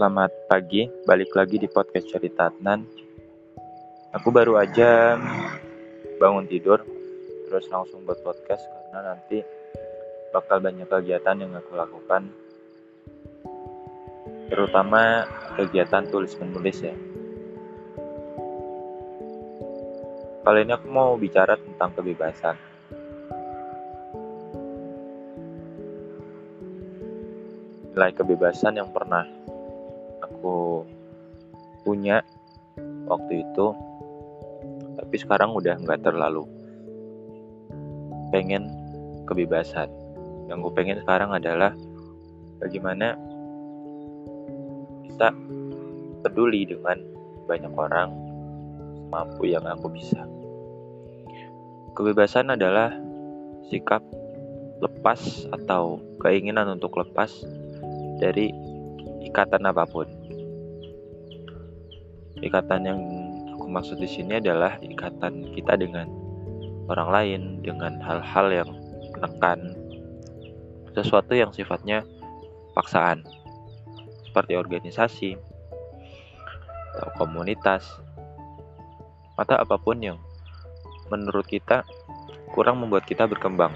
Selamat pagi, balik lagi di podcast cerita Adnan. Aku baru aja bangun tidur, terus langsung buat podcast karena nanti bakal banyak kegiatan yang aku lakukan, terutama kegiatan tulis menulis ya. Kali ini aku mau bicara tentang kebebasan. Nilai kebebasan yang pernah aku punya waktu itu. Tapi sekarang udah nggak terlalu pengen kebebasan. Yang gue pengen sekarang adalah bagaimana bisa peduli dengan banyak orang mampu yang aku bisa. Kebebasan adalah sikap lepas atau keinginan untuk lepas dari ikatan apa pun. Ikatan yang aku maksud di sini adalah ikatan kita dengan orang lain, dengan hal-hal yang menekan, sesuatu yang sifatnya paksaan, seperti organisasi atau komunitas, atau apa pun yang menurut kita kurang membuat kita berkembang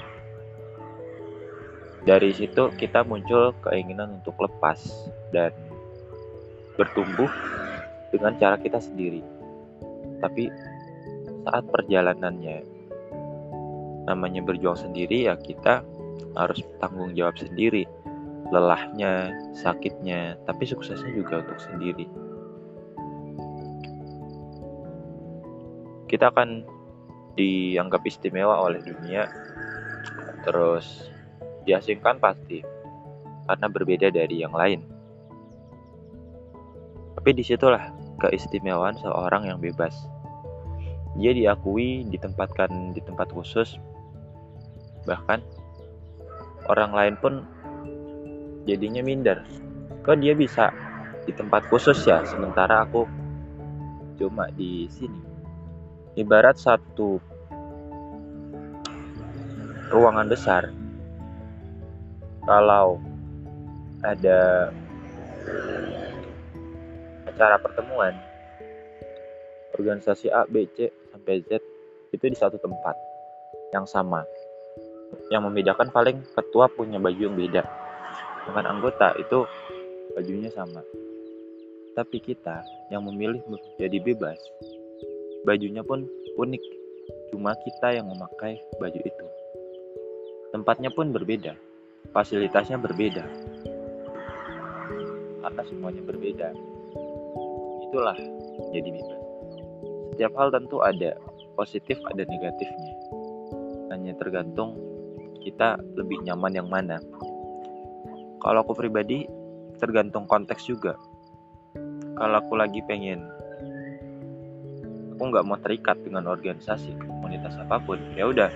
dari situ kita muncul keinginan untuk lepas dan bertumbuh dengan cara kita sendiri. Tapi saat perjalanannya namanya berjuang sendiri ya kita harus tanggung jawab sendiri. Lelahnya, sakitnya, tapi suksesnya juga untuk sendiri. Kita akan dianggap istimewa oleh dunia. Terus diasingkan pasti karena berbeda dari yang lain. Tapi di situlah keistimewaan seorang yang bebas. Dia diakui, ditempatkan di tempat khusus, bahkan orang lain pun jadinya minder. Kok dia bisa di tempat khusus ya, sementara aku cuma di sini. Ibarat satu ruangan besar kalau ada acara pertemuan organisasi A, B, C sampai Z itu di satu tempat yang sama. Yang membedakan paling ketua punya baju yang beda dengan anggota itu bajunya sama. Tapi kita yang memilih menjadi bebas, bajunya pun unik. Cuma kita yang memakai baju itu. Tempatnya pun berbeda fasilitasnya berbeda. Karena semuanya berbeda. Itulah jadi bebas. Setiap hal tentu ada positif ada negatifnya. Hanya tergantung kita lebih nyaman yang mana. Kalau aku pribadi tergantung konteks juga. Kalau aku lagi pengen aku nggak mau terikat dengan organisasi komunitas apa pun ya udah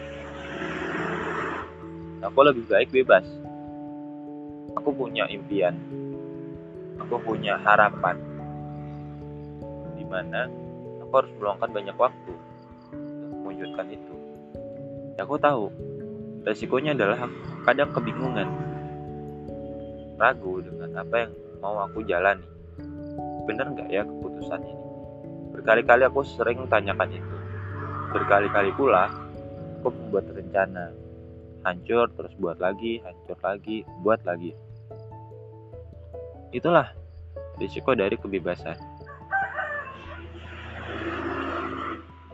aku lebih baik bebas. Aku punya impian. Aku punya harapan. Di mana aku harus meluangkan banyak waktu untuk mewujudkan itu. Ya aku tahu. Resikonya adalah kadang kebingungan. Ragu dengan apa yang mau aku jalani. Bener nggak ya keputusan ini? Berkali-kali aku sering tanyakan itu. Berkali-kali pula aku membuat rencana hancur terus buat lagi hancur lagi buat lagi. Itulah risiko dari kebebasan.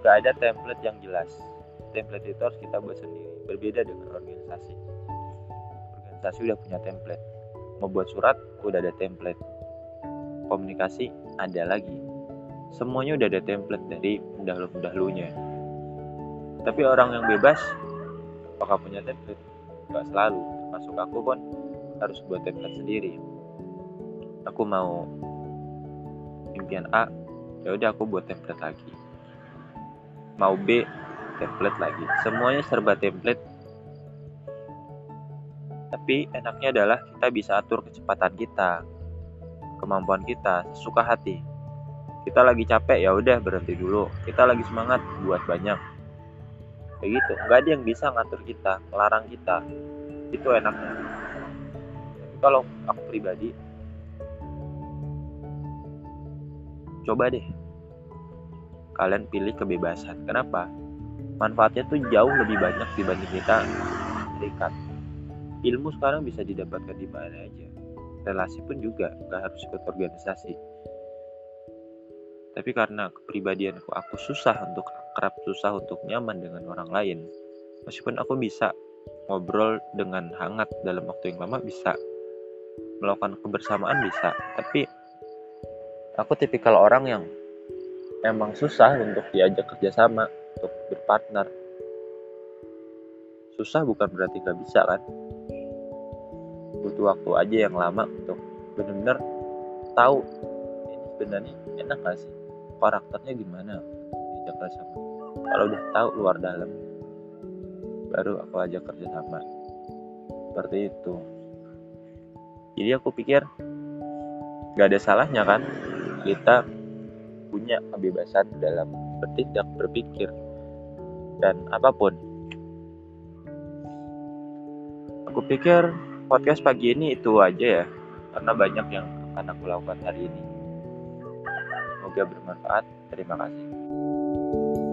Gak ada template yang jelas. Template itu harus kita buat sendiri. Berbeda dengan organisasi. Organisasi udah punya template. Mau buat surat udah ada template. Komunikasi ada lagi. Semuanya udah ada template dari pendahulu-pendahulunya. Tapi orang yang bebas apakah punya template? Gak selalu. Masuk aku pun harus buat template sendiri. Aku mau impian A ya udah aku buat template lagi. Mau B template lagi. Semuanya serba template. Tapi enaknya adalah kita bisa atur kecepatan kita kemampuan kita sesuka hati. Kita lagi capek ya udah berhenti dulu. Kita lagi semangat buat banyak kayak gitu. Nggak ada yang bisa ngatur kita melarang kita. Itu enaknya. Tapi kalau aku pribadi coba deh. Kalian pilih kebebasan. Kenapa? Manfaatnya tuh jauh lebih banyak dibanding kita terikat. Ilmu sekarang bisa didapatkan di mana aja. Relasi pun juga gak harus ikut organisasi tapi karena kepribadianku aku susah untuk akrab susah untuk nyaman dengan orang lain. Meskipun aku bisa ngobrol dengan hangat dalam waktu yang lama bisa melakukan kebersamaan bisa. Tapi aku tipikal orang yang emang susah untuk diajak kerjasama untuk berpartner. Susah bukan berarti gak bisa kan? Butuh waktu aja yang lama untuk benar-benar tahu ini sebenarnya enak gak sih karakternya gimana? Diajak kerja sama. Kalau udah tahu luar dalam baru aku ajak kerja sama. Seperti itu. Jadi aku pikir gak ada salahnya kan kita punya kebebasan dalam bertindak berpikir dan apa pun. Aku pikir podcast pagi ini itu aja ya karena banyak yang akan aku lakukan hari ini semoga bermanfaat. Terima kasih